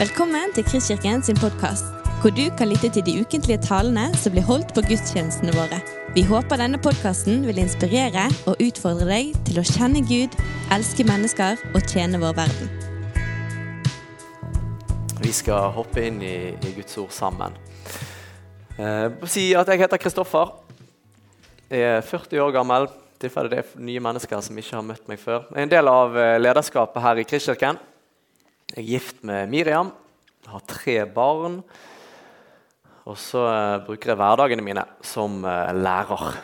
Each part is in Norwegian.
Velkommen til Kristkirken sin podkast, hvor du kan lytte til de ukentlige talene som blir holdt på gudstjenestene våre. Vi håper denne podkasten vil inspirere og utfordre deg til å kjenne Gud, elske mennesker og tjene vår verden. Vi skal hoppe inn i, i Guds ord sammen. Eh, si at Jeg heter Kristoffer. Jeg er 40 år gammel. Tilfelle det er nye mennesker som ikke har møtt meg før. Jeg er en del av eh, lederskapet her i Kristkirken. Jeg er gift med Miriam, jeg har tre barn. Og så uh, bruker jeg hverdagene mine som uh, lærer.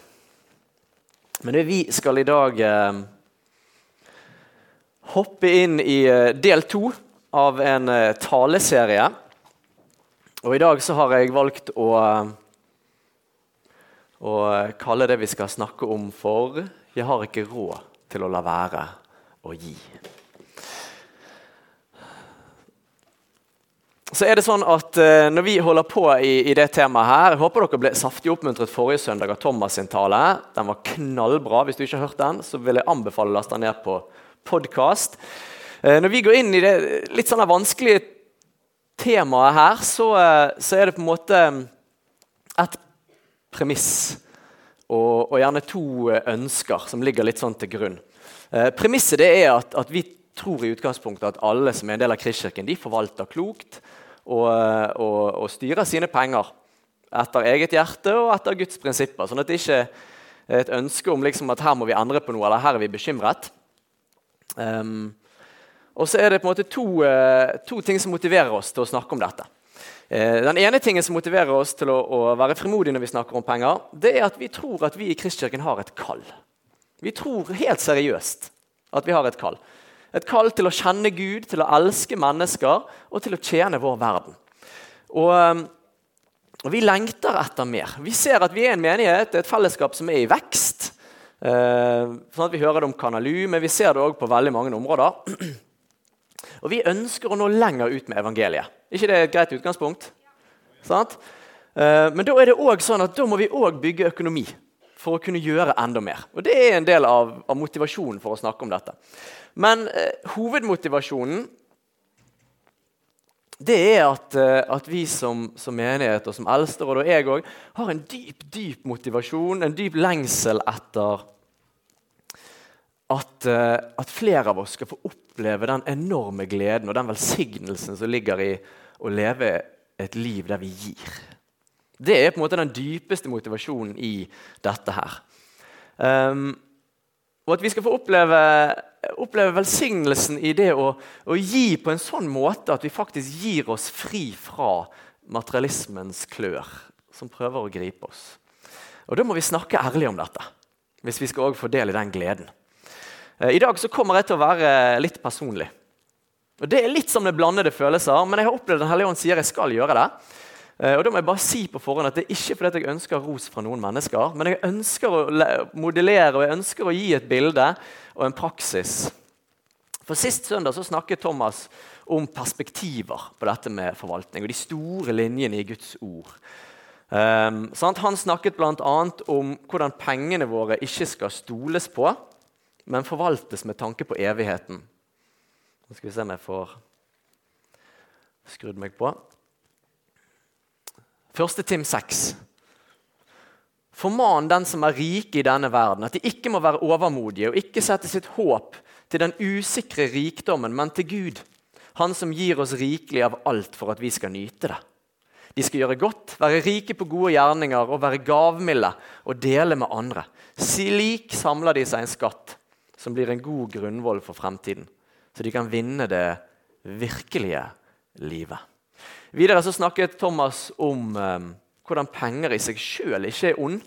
Men det vi skal i dag uh, hoppe inn i del to av en taleserie. Og i dag så har jeg valgt å, å kalle det vi skal snakke om, for 'Jeg har ikke råd til å la være å gi'. Så er det sånn at uh, Når vi holder på i, i, det temaet her Jeg håper dere ble saftig oppmuntret forrige søndag av Thomas sin tale. Den var knallbra. Hvis du ikke har hørt den, så vil jeg anbefale å laste den ned på podkast. Uh, når vi går inn i det litt sånn vanskelige temaet her, så, uh, så, er det på en måte et premiss og, og, gjerne to ønsker som ligger litt sånn til grunn. premisset det er at, at vi tror i utgangspunktet at alle som er en del av Kristkirken, de forvalter klokt og, og, og, styre sine penger etter eget hjerte og etter Guds prinsipper. Sånn at det ikke er et ønske om liksom at her må vi endre på noe, eller her er vi bekymret. Um, og så er det på en måte to, uh, to, ting som motiverer oss til å snakke om dette. Uh, den ene tingen som motiverer oss til å, å, være frimodige når vi snakker om penger, det er at vi tror at vi i Kristkirken har et kall. Vi tror helt seriøst at vi har et kall. Et kall til å kjenne Gud, til å elske mennesker og til å tjene vår verden. Og, um, og Vi lengter etter mer. Vi ser at vi er en menighet, et fellesskap som er i vekst. Eh, sånn at Vi hører det om Kanalu, men vi ser det òg på veldig mange områder. Og Vi ønsker å nå lenger ut med evangeliet. ikke det et greit utgangspunkt? Sånn? Eh, men da er det også sånn at da må vi òg bygge økonomi for å kunne gjøre enda mer. Og Det er en del av, av motivasjonen for å snakke om dette. Men eh, hovedmotivasjonen det er at, eh, at vi som, som, menighet og som eldsteråd, og jeg òg, har en dyp dyp motivasjon, en dyp lengsel etter at, eh, at, flere av oss skal få oppleve den enorme gleden og den velsignelsen som ligger i å leve et liv der vi gir. Det er på en måte den dypeste motivasjonen i dette her. Um, og at vi skal få oppleve, oppleve velsignelsen i det å, å, gi på en sånn måte at vi faktisk gir oss fri fra materialismens klør som prøver å gripe oss. Og Da må vi snakke ærlig om dette hvis vi skal også få del i den gleden. Eh, I dag så kommer jeg til å være litt personlig. Og Det er litt som det blandede følelser, men jeg har opplevd Den hellige ånd sier jeg skal gjøre det. Eh, og da må jeg bare si på forhånd at Det er ikke fordi jeg ønsker ros fra noen mennesker, men jeg ønsker å modellere og jeg ønsker å gi et bilde og en praksis. For Sist søndag så snakket Thomas om perspektiver på dette med forvaltning og de store linjene i Guds ord. Um, Han snakket bl.a. om hvordan pengene våre ikke skal stoles på, men forvaltes med tanke på evigheten. Nå skal vi se om jeg får skrudd meg på. 1. Tim 6. Forman den som er rike i denne verden, at de ikke må være overmodige og ikke sette sitt håp til den usikre rikdommen, men til Gud, Han som gir oss rikelig av alt for at vi skal nyte det. De skal gjøre godt, være rike på gode gjerninger og være gavmilde og dele med andre. Slik samler de seg en skatt som blir en god grunnvoll for fremtiden, så de kan vinne det virkelige livet. Videre så snakket Thomas om eh, hvordan penger i seg sjøl ikke er ond,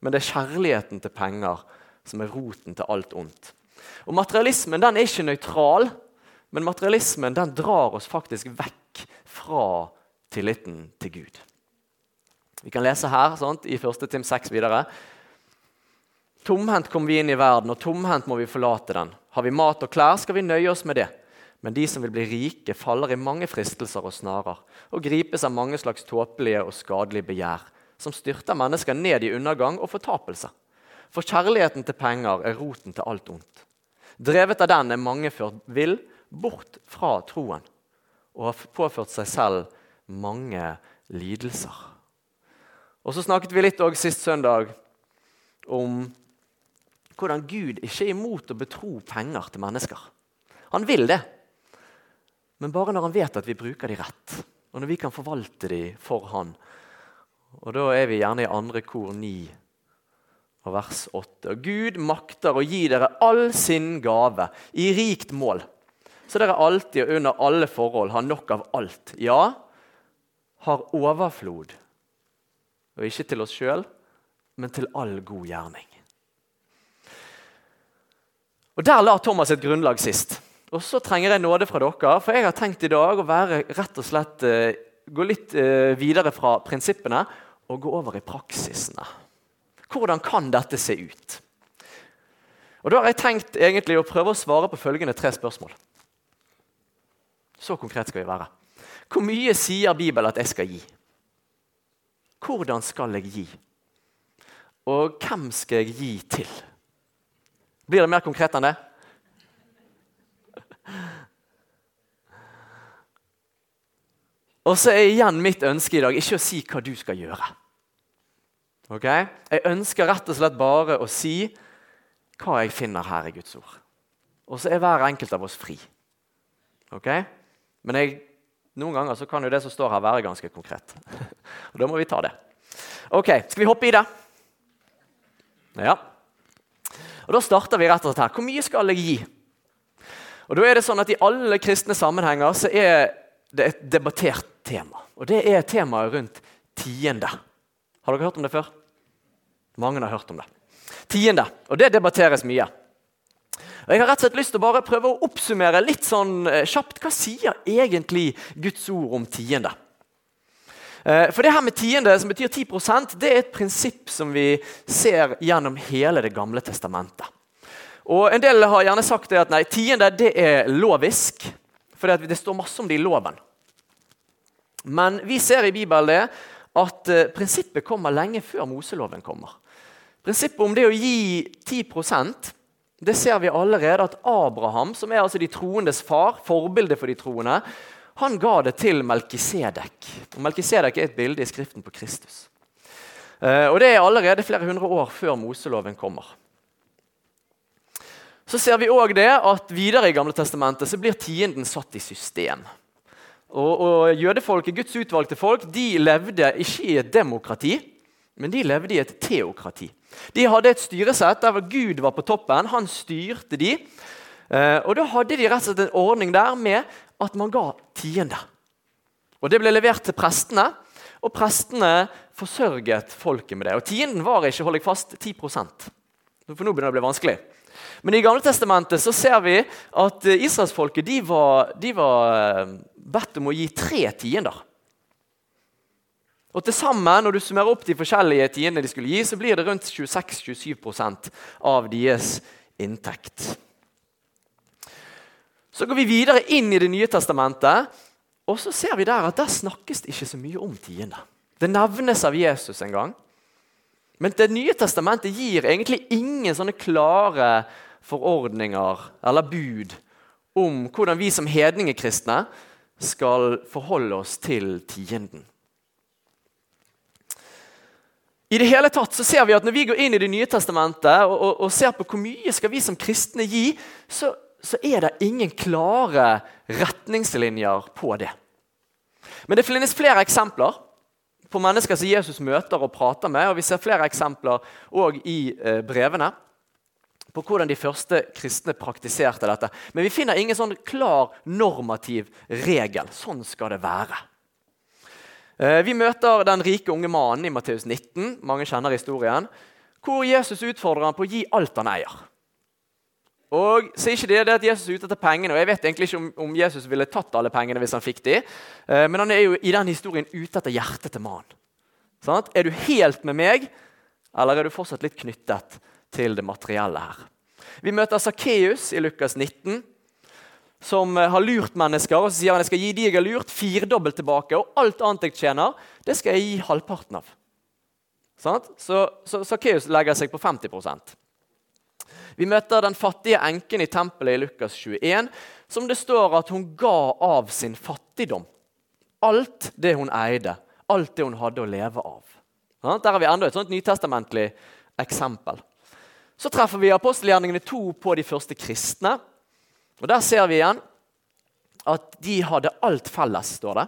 men det er kjærligheten til penger som er roten til alt ondt. Og Materialismen den er ikke nøytral, men materialismen den drar oss faktisk vekk fra tilliten til Gud. Vi kan lese her sant, i 1. Tim 6 videre. Tomhendt kom vi inn i verden, og tomhendt må vi forlate den. Har vi mat og klær, skal vi nøye oss med det. Men de som vil bli rike, faller i mange fristelser og snarer og gripes av mange slags tåpelige og skadelige begjær, som styrter mennesker ned i undergang og fortapelse. For kjærligheten til penger er roten til alt ondt. Drevet av den er mange ført vill bort fra troen og har påført seg selv mange lidelser. Og Så snakket vi litt sist søndag om hvordan Gud ikke er imot å betro penger til mennesker. Han vil det, men bare når han vet at vi bruker de rett, og når vi kan forvalte de for han. Og Da er vi gjerne i andre kor 9 og vers 8. Og Gud makter å gi dere all sin gave i rikt mål, så dere alltid og under alle forhold har nok av alt. Ja, har overflod. Og ikke til oss sjøl, men til all god gjerning. Og Der la Thomas et grunnlag sist. Og så trenger jeg nåde fra dere, for jeg har tenkt i dag å være rett og slett, uh, gå litt uh, videre fra prinsippene og gå over i praksisene. Hvordan kan dette se ut? Og Da har jeg tenkt egentlig å prøve å svare på følgende tre spørsmål. Så konkret skal vi være. Hvor mye sier Bibelen at jeg skal gi? Hvordan skal jeg gi? Og hvem skal jeg gi til? Blir det mer konkret enn det? Og så er igjen mitt ønske i dag ikke å si hva du skal gjøre. Ok? Jeg ønsker rett og slett bare å si hva jeg finner her i Guds ord. Og så er hver enkelt av oss fri. Ok? Men jeg, noen ganger så kan jo det som står her, være ganske konkret. Og da må vi ta det. Ok, Skal vi hoppe i det? Ja. Og Da starter vi rett og slett her. Hvor mye skal jeg gi? Og da er det sånn at I alle kristne sammenhenger så er det er et debattert tema. Og Det er temaet rundt tiende. Har dere hørt om det før? Mange har hørt om det. Tiende. Og det debatteres mye. Og Jeg har rett og slett lyst til å bare prøve å oppsummere litt sånn eh, kjapt. Hva sier egentlig Guds ord om tiende? Eh, for det her med tiende, som betyr 10% det er et prinsipp som vi ser gjennom hele Det gamle testamentet. Og En del har gjerne sagt at nei, tiende det er lovisk, for det står masse om det i loven. Men vi ser i Bibelen det at eh, prinsippet kommer lenge før Moseloven kommer. Prinsippet om det å gi 10% det ser vi allerede at Abraham, som er altså de troendes far, forbildet for de troende, han ga det til Melkisedek. Melkisedek er et bilde i Skriften på Kristus. Eh, og Det er allerede flere hundre år før Moseloven kommer. Så ser vi også det at Videre i Gamle Testamentet så blir tienden satt i system. Og, og Jødefolket, Guds utvalgte folk, de levde ikke i et demokrati, men de levde i et teokrati. De hadde et styresett der Gud var på toppen. Han styrte de. Eh, og Da hadde de rett og slett en ordning der med at man ga tiende. Og Det ble levert til prestene, og prestene forsørget folket med det. Og Tienden var ikke hold jeg fast, 10% For nå begynner det å bli vanskelig. Men i Gamle Testamentet så ser vi at eh, israelsfolket de var, de var eh, bedt om å gi tre tiender. Og til sammen, Når du summerer opp de forskjellige tiendene de skulle gi, så blir det rundt 26-27% av deres inntekt. Så går vi videre inn i Det nye testamentet, og så ser vi der at der snakkes det ikke så mye om tiende. Det nevnes av Jesus en gang. Men Det nye testamentet gir egentlig ingen sånne klare forordninger eller bud om hvordan vi som hedningekristne skal forholde oss til tienden. I det hele tatt så ser vi at Når vi går inn i Det nye testamentet og, og, og ser på hvor mye skal vi som kristne gi, så, så er det ingen klare retningslinjer på det. Men det finnes flere eksempler på mennesker som Jesus møter og prater med. og Vi ser flere eksempler i eh, brevene på hvordan de første kristne praktiserte dette. Men vi finner ingen sånn klar normativ regel. Sånn skal det være. Eh, vi møter den rike unge mannen i Matteus 19, mange kjenner historien, hvor Jesus utfordrer ham på å gi alt han eier. Og så er ikke det, det at Jesus er ute etter pengene, og Jeg vet egentlig ikke om, om, Jesus ville tatt alle pengene hvis han fikk de, eh, men han er jo i den historien ute etter hjertet til mannen. Sånn? Er du helt med meg, eller er du fortsatt litt knyttet til det materielle her. Vi møter Sakkeus i Lukas 19, som eh, har lurt mennesker. og Så sier han jeg skal gi de jeg har lurt, firedobbelt tilbake. Og alt annet jeg tjener, det skal jeg gi halvparten av. Sånn? Så Sakkeus legger seg på 50 Vi møter den fattige enken i tempelet i Lukas 21, som det står at hun ga av sin fattigdom. Alt det hun eide, alt det hun hadde å leve av. Der har vi enda et sånt nytestamentlig eksempel. Så treffer vi apostelgjerningene to på de første kristne. Og Der ser vi igjen at de hadde alt felles, står det.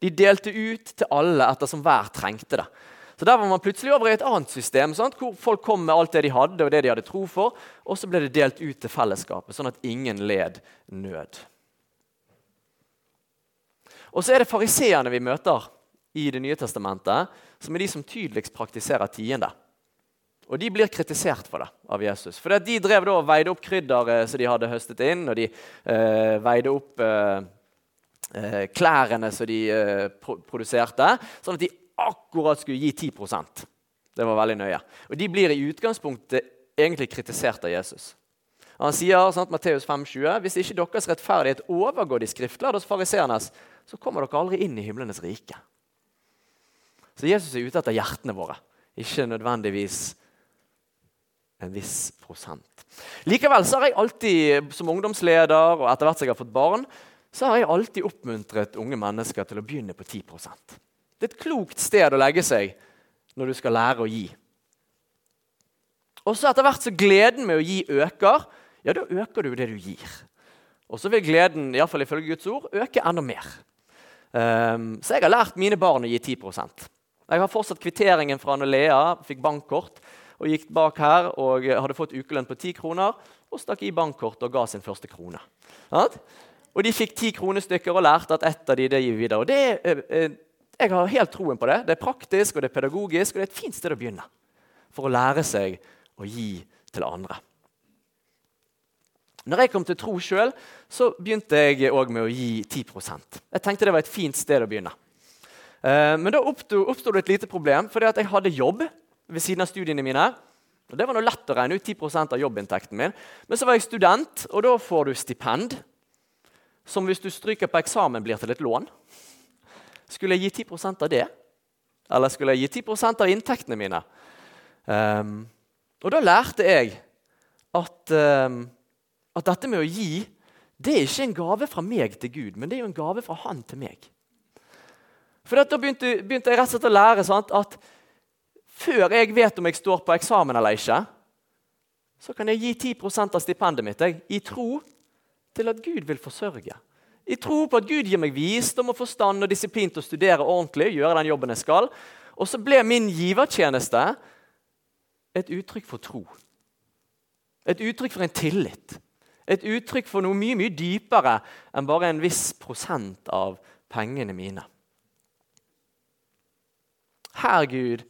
De delte ut til alle ettersom hver trengte det. Så Der var man plutselig over i et annet system, sant? hvor folk kom med alt det de hadde, og det de hadde tro for, og så ble det delt ut til fellesskapet, sånn at ingen led nød. Og så er det fariseerne vi møter i Det nye testamentet, som er de som tydeligst praktiserer tiende. Og de blir kritisert for det av Jesus. For De drev da og veide opp krydderet som de hadde høstet inn, og de eh, veide opp eh, eh klærne som de eh, produserte, sånn at de akkurat skulle gi 10% Det var veldig nøye. Og De blir i utgangspunktet egentlig kritisert av Jesus. Han sier sant, Matteus 5,20.: Hvis ikke deres rettferdighet overgår de skriftlærde hos fariseernes, så kommer dere aldri inn i himlenes rike. Så Jesus er ute etter hjertene våre, ikke nødvendigvis en viss prosent. Likevel så har jeg alltid, som ungdomsleder og etter hvert som jeg har fått barn, så har jeg alltid oppmuntret unge mennesker til å begynne på 10 Det er et klokt sted å legge seg når du skal lære å gi. Og så Etter hvert så gleden med å gi øker, ja, da øker du det du gir. Og så vil gleden i fall ifølge Guds ord, øke enda mer. Um, så jeg har lært mine barn å gi 10% Jeg har fortsatt kvitteringen fra når Lea fikk bankkort og gikk bak her og hadde fått ukelønn på 10 kroner og stakk i bankkort og ga sin første krone. Og de fikk ti kronestykker og lærte at ett av de det gir videre. Og det, er eh, jeg har helt troen på det. Det er praktisk og det er pedagogisk, og det er et fint sted å begynne for å lære seg å gi til andre. Når jeg kom til tro sjøl, begynte jeg òg med å gi 10% Jeg tenkte det var et fint sted å begynne. Eh, men da oppsto det et lite problem, fordi jeg hadde jobb ved siden av studiene mine. Og Det var noe lett å regne ut 10% av jobbinntekten min. Men så var jeg student, og da får du stipend. Som hvis du stryker på eksamen, blir til et lån. Skulle jeg gi 10% av det? Eller skulle jeg gi 10% av inntektene mine? Um, og da lærte jeg at, um, at dette med å gi det er ikke en gave fra meg til Gud, men det er jo en gave fra Han til meg. For Da begynte, begynte jeg rett og slett å lære sant, at før jeg vet om jeg står på eksamen eller ikke, så kan jeg gi 10% av stipendet mitt jeg, i tro til at Gud vil forsørge. I tro på at Gud gir meg visdom og forstand og disiplin til å studere ordentlig. gjøre den jobben jeg skal. Og så ble min givertjeneste et uttrykk for tro. Et uttrykk for en tillit. Et uttrykk for noe mye mye dypere enn bare en viss prosent av pengene mine. Her, Gud,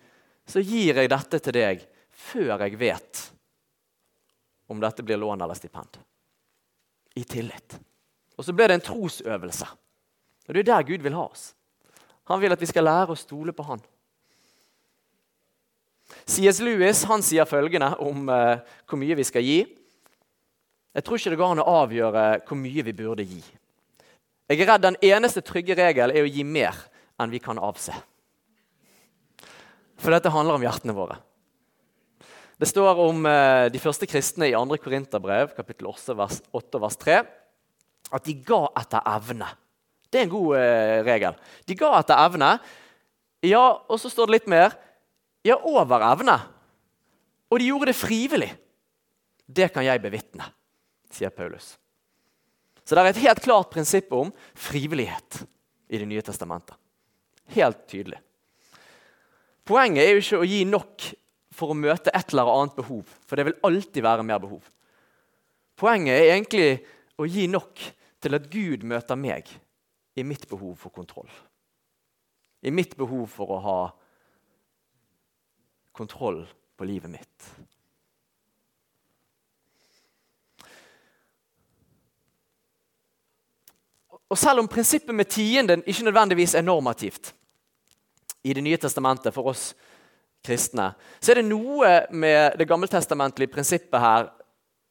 så gir jeg dette til deg før jeg vet om dette blir lån eller stipend. I tillit. Og så ble det en trosøvelse. Og Det er der Gud vil ha oss. Han vil at vi skal lære å stole på Han. C.S. Lewis han sier følgende om uh, hvor mye vi skal gi. Jeg tror ikke det går an å avgjøre hvor mye vi burde gi. Jeg er redd Den eneste trygge regel er å gi mer enn vi kan avse. For dette handler om hjertene våre. Det står om eh, de første kristne i 2. Korinterbrev, kapittel 8, vers, 8, vers 3, at de ga etter evne. Det er en god eh, regel. De ga etter evne. Ja, og så står det litt mer. Ja, over evne. Og de gjorde det frivillig. Det kan jeg bevitne, sier Paulus. Så det er et helt klart prinsipp om frivillighet i Det nye testamentet. Helt tydelig. Poenget er jo ikke å gi nok for å møte et eller annet behov, for det vil alltid være mer behov. Poenget er egentlig å gi nok til at Gud møter meg i mitt behov for kontroll. I mitt behov for å ha kontroll på livet mitt. Og Selv om prinsippet med tienden ikke nødvendigvis er normativt, i Det nye testamentet for oss kristne, så er det noe med det gammeltestamentlige prinsippet her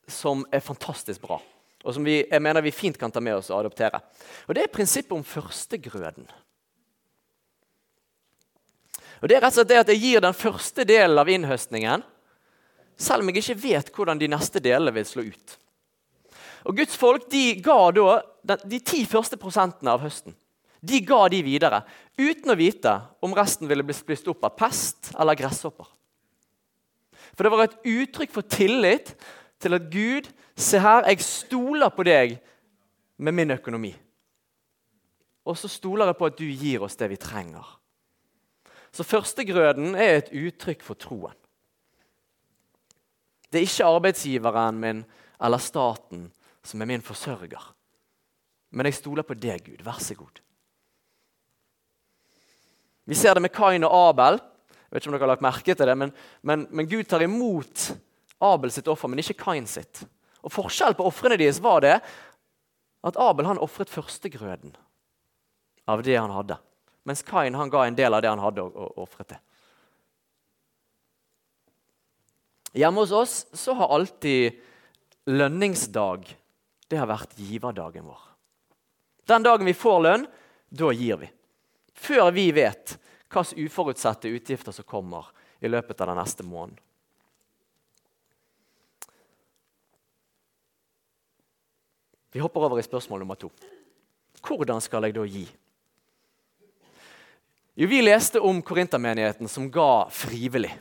som er fantastisk bra. Og som vi, jeg mener vi fint kan ta med oss og adoptere. Og Det er prinsippet om førstegrøden. Og det er rett og slett det at jeg gir den første delen av innhøstningen selv om jeg ikke vet hvordan de neste delene vil slå ut. Og Guds folk de ga da de ti første prosentene av høsten de ga de videre, uten å vite om resten ville bli spist opp av pest eller gresshopper. For det var et uttrykk for tillit til at Gud, se her, jeg stoler på deg med min økonomi. Og så stoler jeg på at du gir oss det vi trenger. Så førstegrøden er et uttrykk for troen. Det er ikke arbeidsgiveren min eller staten som er min forsørger. Men jeg stoler på deg, Gud. Vær så god. Vi ser det med Kain og Abel. Jeg vet ikke om dere har lagt merke til det, men, men, men Gud tar imot Abel sitt offer, men ikke Kain sitt. Og Forskjellen på ofrene deres var det at Abel han ofret førstegrøden av det han hadde. Mens Kain han ga en del av det han hadde, og, ofret det. Hjemme hos oss så har alltid lønningsdag det har vært giverdagen vår. Den dagen vi får lønn, da gir vi. Før vi vet hvilke uforutsette utgifter som kommer i løpet av den neste måneden. Vi hopper over i spørsmål nummer to. Hvordan skal jeg da gi? Jo, Vi leste om korintermenigheten som ga frivillig.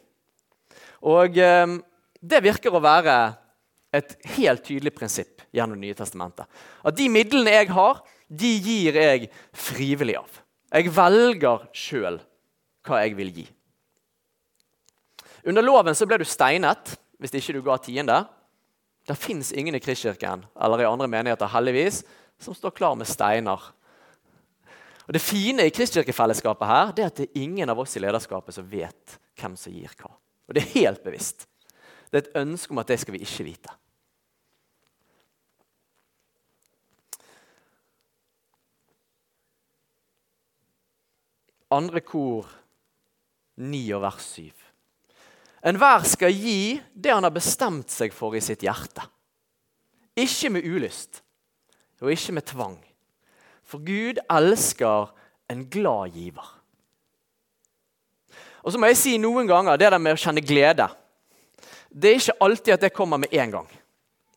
Og eh, Det virker å være et helt tydelig prinsipp gjennom Nye testamentet. At de midlene jeg har, de gir jeg frivillig av. Jeg velger sjøl hva jeg vil gi. Under loven så ble du steinet hvis ikke du ga tiende. Det fins ingen i Kristkirken eller i andre menigheter heldigvis, som står klar med steiner. Og Det fine i kristkirkefellesskapet her, det er at det er ingen av oss i lederskapet som vet hvem som gir hva. Og Det er helt bevisst. Det er et ønske om at det skal vi ikke vite. Andre kor 9 og vers 7. Enhver skal gi det han har bestemt seg for i sitt hjerte. Ikke med ulyst og ikke med tvang. For Gud elsker en glad giver. Og så må jeg si noen ganger det der med å kjenne glede. Det er ikke alltid at det kommer med en gang.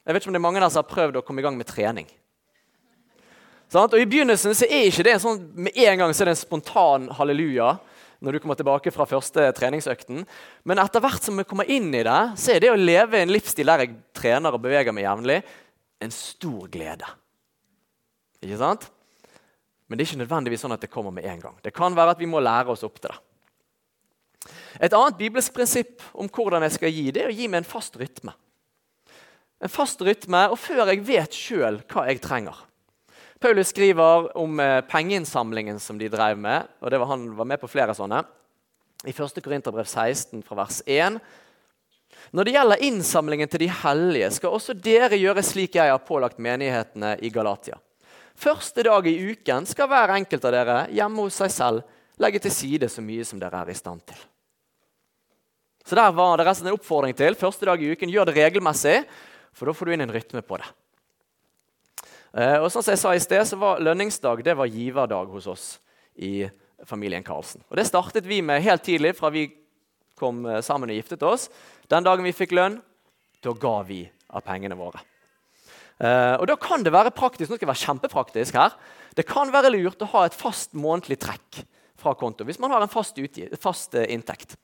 Jeg vet ikke om det er mange der som har prøvd å komme i gang med trening. Og I begynnelsen så er ikke det sånn, med en gang så er det en spontan halleluja når du kommer tilbake fra første treningsøkten. Men etter hvert som vi kommer inn i det, så er det å leve en livsstil der jeg trener og beveger meg jevnlig, en stor glede. Ikke sant? Men det er ikke nødvendigvis sånn at det kommer med en gang. Det kan være at vi må lære oss opp til det. Et annet bibelsk prinsipp om hvordan jeg skal gi, det er å gi meg en fast rytme. En fast rytme, Og før jeg vet sjøl hva jeg trenger. Paulus skriver om eh, pengeinnsamlingen som de drev med. og var, Han var med på flere sånne. I 1. Korinterbrev 16 fra vers 1. Når det gjelder innsamlingen til de hellige, skal også dere gjøre slik jeg har pålagt menighetene i Galatia. Første dag i uken skal hver enkelt av dere hjemme hos seg selv legge til side så mye som dere er i stand til. Så Der var det resten en oppfordring til. Første dag i uken, Gjør det regelmessig, for da får du inn en rytme på det. Eh, og sånn som jeg sa i sted, så var Lønningsdag det var giverdag hos oss i familien Karlsen. Og Det startet vi med helt tidlig fra vi kom eh, sammen og giftet oss. Den dagen vi fikk lønn, da ga vi av pengene våre. Uh, og da kan det være praktisk, nå skal jeg være kjempepraktisk her, det kan være lurt å ha et fast månedlig trekk fra konto hvis man har en fast, fast uh, inntekt.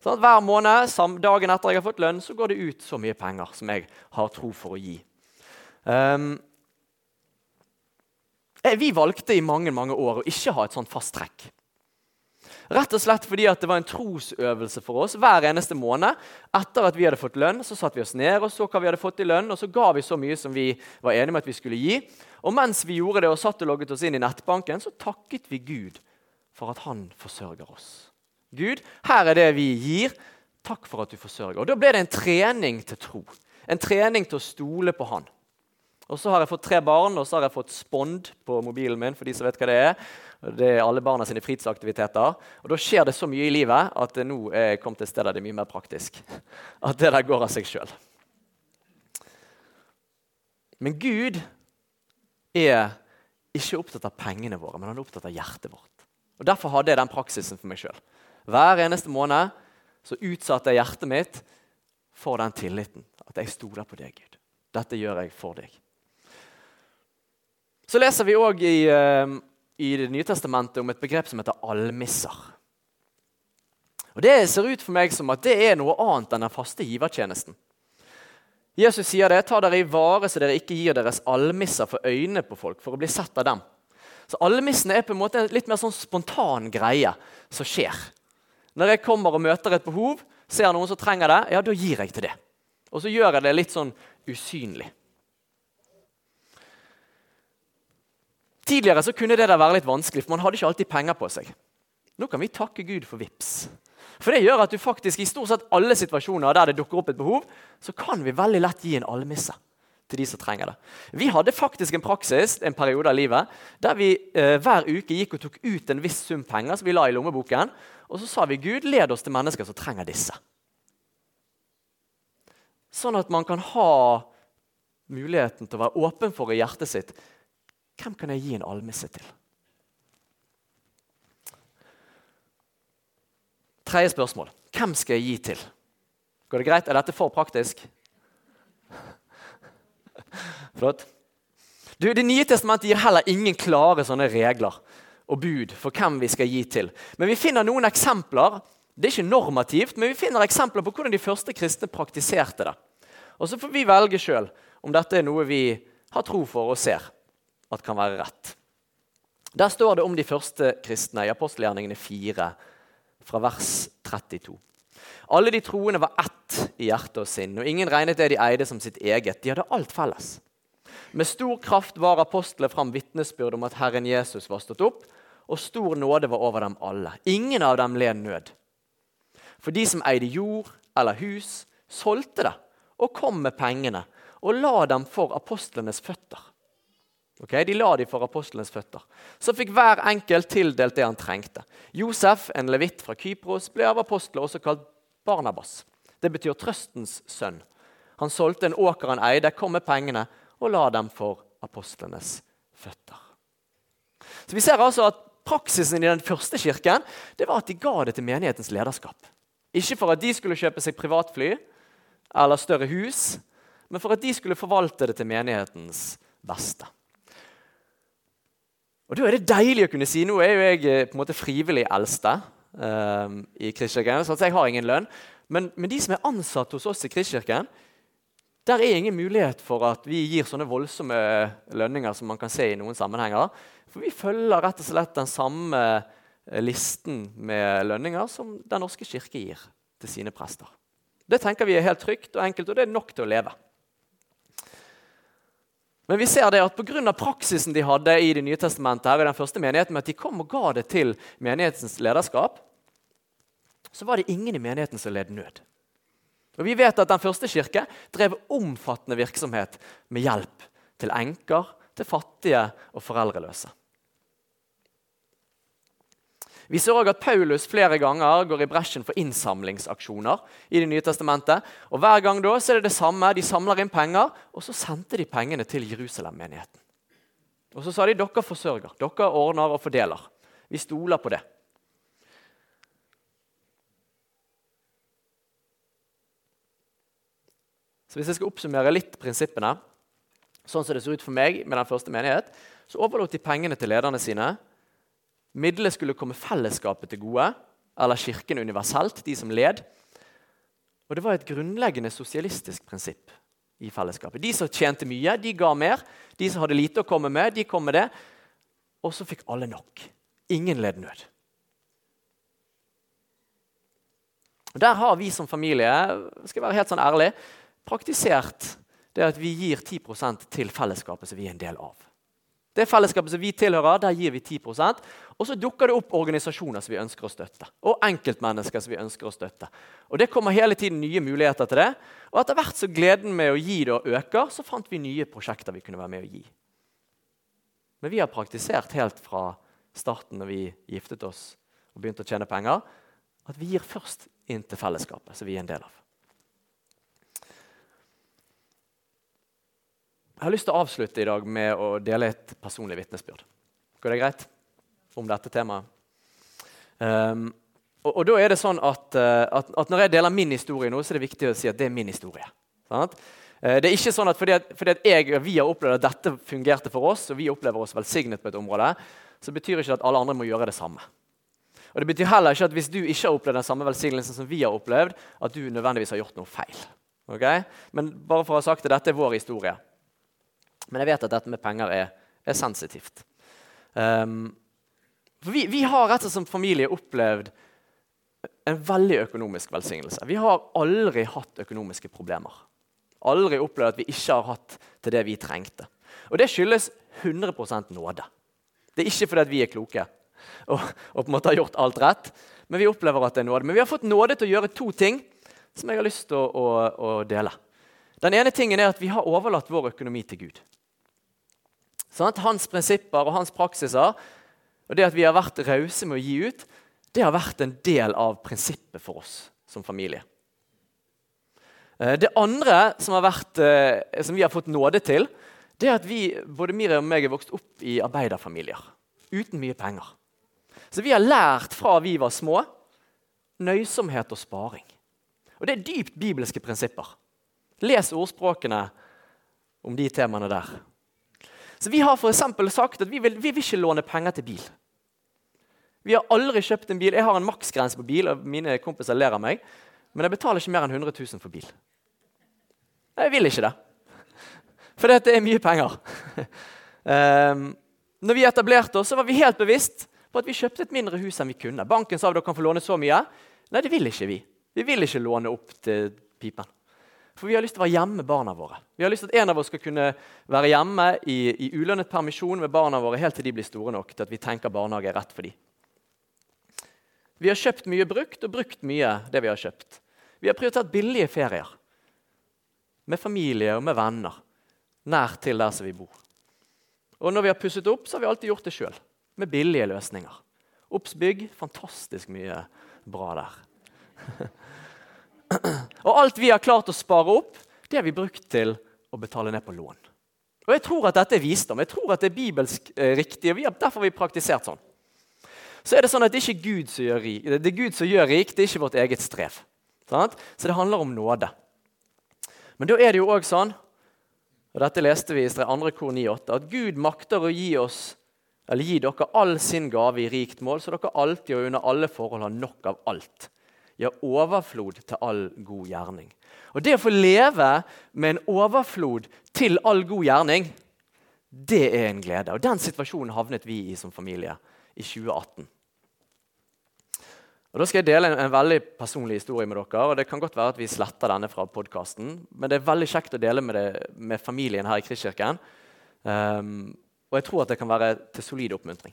Sånn at hver måned, dagen etter jeg har fått lønn, så går det ut så mye penger som jeg har tro for å gi. Um, Eh, vi valgte i mange mange år å ikke ha et sånt fast trekk. Rett og slett fordi det var en trosøvelse for oss hver eneste måned. Etter at vi hadde fått lønn, så satte vi oss ned og så hva vi hadde fått i lønn, og så ga vi så mye som vi var enige om at vi skulle gi. Og mens vi gjorde det og satt og logget oss inn i nettbanken, så takket vi Gud for at han forsørger oss. Gud, her er det vi gir. Takk for at du forsørger. Og Da ble det en trening til tro. En trening til å stole på Han. Og så har jeg fått tre barn, og så har jeg fått Spond på mobilen min. for de som vet hva Det er. Det er alle barna sine fritidsaktiviteter. Og Da skjer det så mye i livet at nå er kommet til et sted der det er mye mer praktisk. At det der går av seg sjøl. Men Gud er ikke opptatt av pengene våre, men han er opptatt av hjertet vårt. Og Derfor hadde jeg den praksisen for meg sjøl. Hver eneste måned så utsatte jeg hjertet mitt for den tilliten. At jeg stoler på deg, Gud. Dette gjør jeg for deg. Så leser vi òg i, uh, i Det nye testamentet om et begrep som heter almisser. Og Det ser ut for meg som at det er noe annet enn den faste givertjenesten. Jesus sier det, ta dere i vare så dere ikke gir deres almisser for øynene på folk, for å bli sett av dem. Så Almissene er på en måte en litt mer sånn spontan greie som skjer. Når jeg kommer og møter et behov, ser noen som trenger det, ja, da gir jeg til det. Og så gjør jeg det litt sånn usynlig. Tidligere så kunne det der være litt vanskelig, for man hadde ikke alltid penger på seg. Nå kan vi takke Gud for VIPS. For det gjør at du faktisk i stort sett alle situasjoner der det dukker opp et behov, så kan vi veldig lett gi en almisse til de som trenger det. Vi hadde faktisk en praksis en periode av livet der vi eh, hver uke gikk og tok ut en viss sum penger som vi la i lommeboken, og så sa vi Gud, led oss til mennesker som trenger disse. Sånn at man kan ha muligheten til å være åpen for i hjertet sitt hvem kan jeg gi en almisse til? Tredje spørsmål. Hvem skal jeg gi til? Går det greit? Er dette for praktisk? Flott. Du, det nye testamentet gir heller ingen klare sånne regler og bud for hvem vi skal gi til. Men vi finner noen eksempler. Det er ikke normativt, men vi finner eksempler på hvordan de første kristne praktiserte det. Og Så får vi velge sjøl om dette er noe vi har tro for og ser at kan være rett. Der står det om de første kristne i apostelgjerningene 4, fra vers 32. Alle de troende var ett i hjerte og sinn, og ingen regnet det de eide som sitt eget. De hadde alt felles. Med stor kraft var apostlene fram vitnesbyrd om at Herren Jesus var stått opp, og stor nåde var over dem alle. Ingen av dem led nød. For de som eide jord eller hus, solgte det og kom med pengene og la dem for apostlenes føtter. Okay, de la dem for apostlenes føtter. Så fikk hver enkelt tildelt det han trengte. Josef, en levitt fra Kypros, ble av apostler også kalt Barnabas. Det betyr trøstens sønn. Han solgte en åker han eide, kom med pengene og la dem for apostlenes føtter. Så Vi ser altså at praksisen i den første kirken det var at de ga det til menighetens lederskap. Ikke for at de skulle kjøpe seg privatfly eller større hus, men for at de skulle forvalte det til menighetens beste. Og Da er det deilig å kunne si Nå er jo jeg eh, på en måte frivillig eldste um, i Kristkirken, så jeg har ingen lønn. Men, men, de som er ansatt hos oss i Kristkirken, der er ingen mulighet for at vi gir sånne voldsomme lønninger som man kan se i noen sammenhenger. For vi følger rett og slett den samme eh, listen med lønninger som Den norske kirke gir til sine prester. Det tenker vi er helt trygt og enkelt, og det er nok til å leve. Men vi ser det at pga. praksisen de hadde i Det nye testamentet, her i den første menigheten, med at de kom og ga det til menighetens lederskap, så var det ingen i menigheten som led nød. Og Vi vet at den første kirke drev omfattende virksomhet med hjelp til enker, til fattige og foreldreløse. Vi ser også at Paulus flere ganger går i bresjen for innsamlingsaksjoner. i det nye testamentet. Og Hver gang da så er det det samme. De samler inn penger, og så sendte de pengene til Jerusalem-menigheten. Og Så sa de dere forsørger, dere ordner og fordeler. Vi stoler på det. Så Hvis jeg skal oppsummere litt prinsippene, sånn som det ser ut for meg med den første menighet, så overlot de pengene til lederne sine Middelet skulle komme fellesskapet til gode, eller kirken universelt, de som led. Og Det var et grunnleggende sosialistisk prinsipp i fellesskapet. De som tjente mye, de ga mer. De som hadde lite å komme med, de kom med det. Og så fikk alle nok. Ingen led nød. Der har vi som familie skal jeg være helt sånn ærlig, praktisert det at vi gir 10% til fellesskapet som vi er en del av. Det fellesskapet som vi tilhører, der gir vi 10% Og så dukker det opp organisasjoner som vi ønsker å støtte. Og enkeltmennesker som vi ønsker å støtte. Og Det kommer hele tiden nye muligheter til det. Og etter hvert så gleden med å gi det øker, så fant vi nye prosjekter vi kunne være med å gi. Men vi har praktisert helt fra starten når vi giftet oss og begynte å tjene penger, at vi gir først inn til fellesskapet som vi er en del av. Jeg har lyst til å avslutte i dag med å dele et personlig vitnesbyrd. Går det greit? Om dette temaet. Um, og, og, da er det sånn at, at, at, Når jeg deler min historie nå, så er det viktig å si at det er min historie. Sant? Det er ikke sånn at fordi, at, fordi at jeg, vi har opplevd at dette fungerte for oss, og vi opplever oss velsignet på et område, så betyr ikke det at alle andre må gjøre det samme. Og Det betyr heller ikke at hvis du ikke har opplevd den samme velsignelsen som vi har opplevd, at du nødvendigvis har gjort noe feil. Okay? Men bare for å ha sagt det, dette er vår historie. Men jeg vet at dette med penger er, er sensitivt. Um, vi, vi, har rett og slett som familie opplevd en veldig økonomisk velsignelse. Vi har aldri hatt økonomiske problemer. Aldri opplevd at vi ikke har hatt til det vi trengte. Og det skyldes 100% nåde. Det er ikke fordi vi er kloke og, og, på en måte har gjort alt rett. Men vi opplever at det er nåde. Men vi har fått nåde til å gjøre to ting som jeg har lyst til å, å, å dele. Den ene tingen er at vi har overlatt vår økonomi til Gud. Sånn hans prinsipper og hans praksiser og det at vi har vært rause med å gi ut, det har vært en del av prinsippet for oss som familie. Eh, det andre som, vært, eh, som vi har fått nåde til, det er at vi, både Miriam og meg er vokst opp i arbeiderfamilier uten mye penger. Så vi har lært fra vi var små, nøysomhet og sparing. Og det er dypt bibelske prinsipper. Les ordspråkene om de temaene der. Så Vi har for sagt at vi vil, vi vil ikke låne penger til bil. Vi har aldri kjøpt en bil. Jeg har en maksgrense på bil, og mine kompiser ler av meg. Men jeg betaler ikke mer enn 100 000 for bil. Jeg vil ikke det. For det er mye penger. um, når vi etablerte oss, så var vi helt bevisst på at vi kjøpte et mindre hus enn vi kunne. Banken sa at dere kan få låne så mye. Nei, det vil ikke vi. Vi vil ikke låne opp til pipen. For vi har lyst til å være hjemme med barna våre. Vi har lyst til at en av oss skal kunne være hjemme i, i ulønnet permisjon med barna våre helt til de blir store nok til at vi tenker barnehage er rett for dem. Vi har kjøpt mye brukt og brukt mye det vi har kjøpt. Vi har prioritert billige ferier med familie og med venner nær til der som vi bor. Og når vi har pusset opp, så har vi alltid gjort det sjøl med billige løsninger. Obs-bygg fantastisk mye bra der. og alt vi har klart å spare opp, det har vi brukt til å betale ned på lån. Og Jeg tror at dette er visdom. Jeg tror at det er bibelsk eh, riktig. og vi har, Derfor har vi praktisert sånn. Så er Det sånn at det er Gud som gjør rik, det er Gud som gjør rik, det er ikke vårt eget strev. Sant? Så det handler om nåde. Men da er det jo òg sånn, og dette leste vi i 2. kor 9,8, at Gud makter å gi oss eller gi dere all sin gave i rikt mål, så dere alltid og under alle forhold har nok av alt. Ja, overflod til all god gjerning. Og Det å få leve med en overflod til all god gjerning, det er en glede. Og Den situasjonen havnet vi i som familie i 2018. Og Da skal jeg dele en, en, veldig personlig historie med dere. og Det kan godt være at vi sletter denne fra podkasten, men det er veldig kjekt å dele med, det, med familien her i Kristkirken. Um, og jeg tror at det kan være til solid oppmuntring.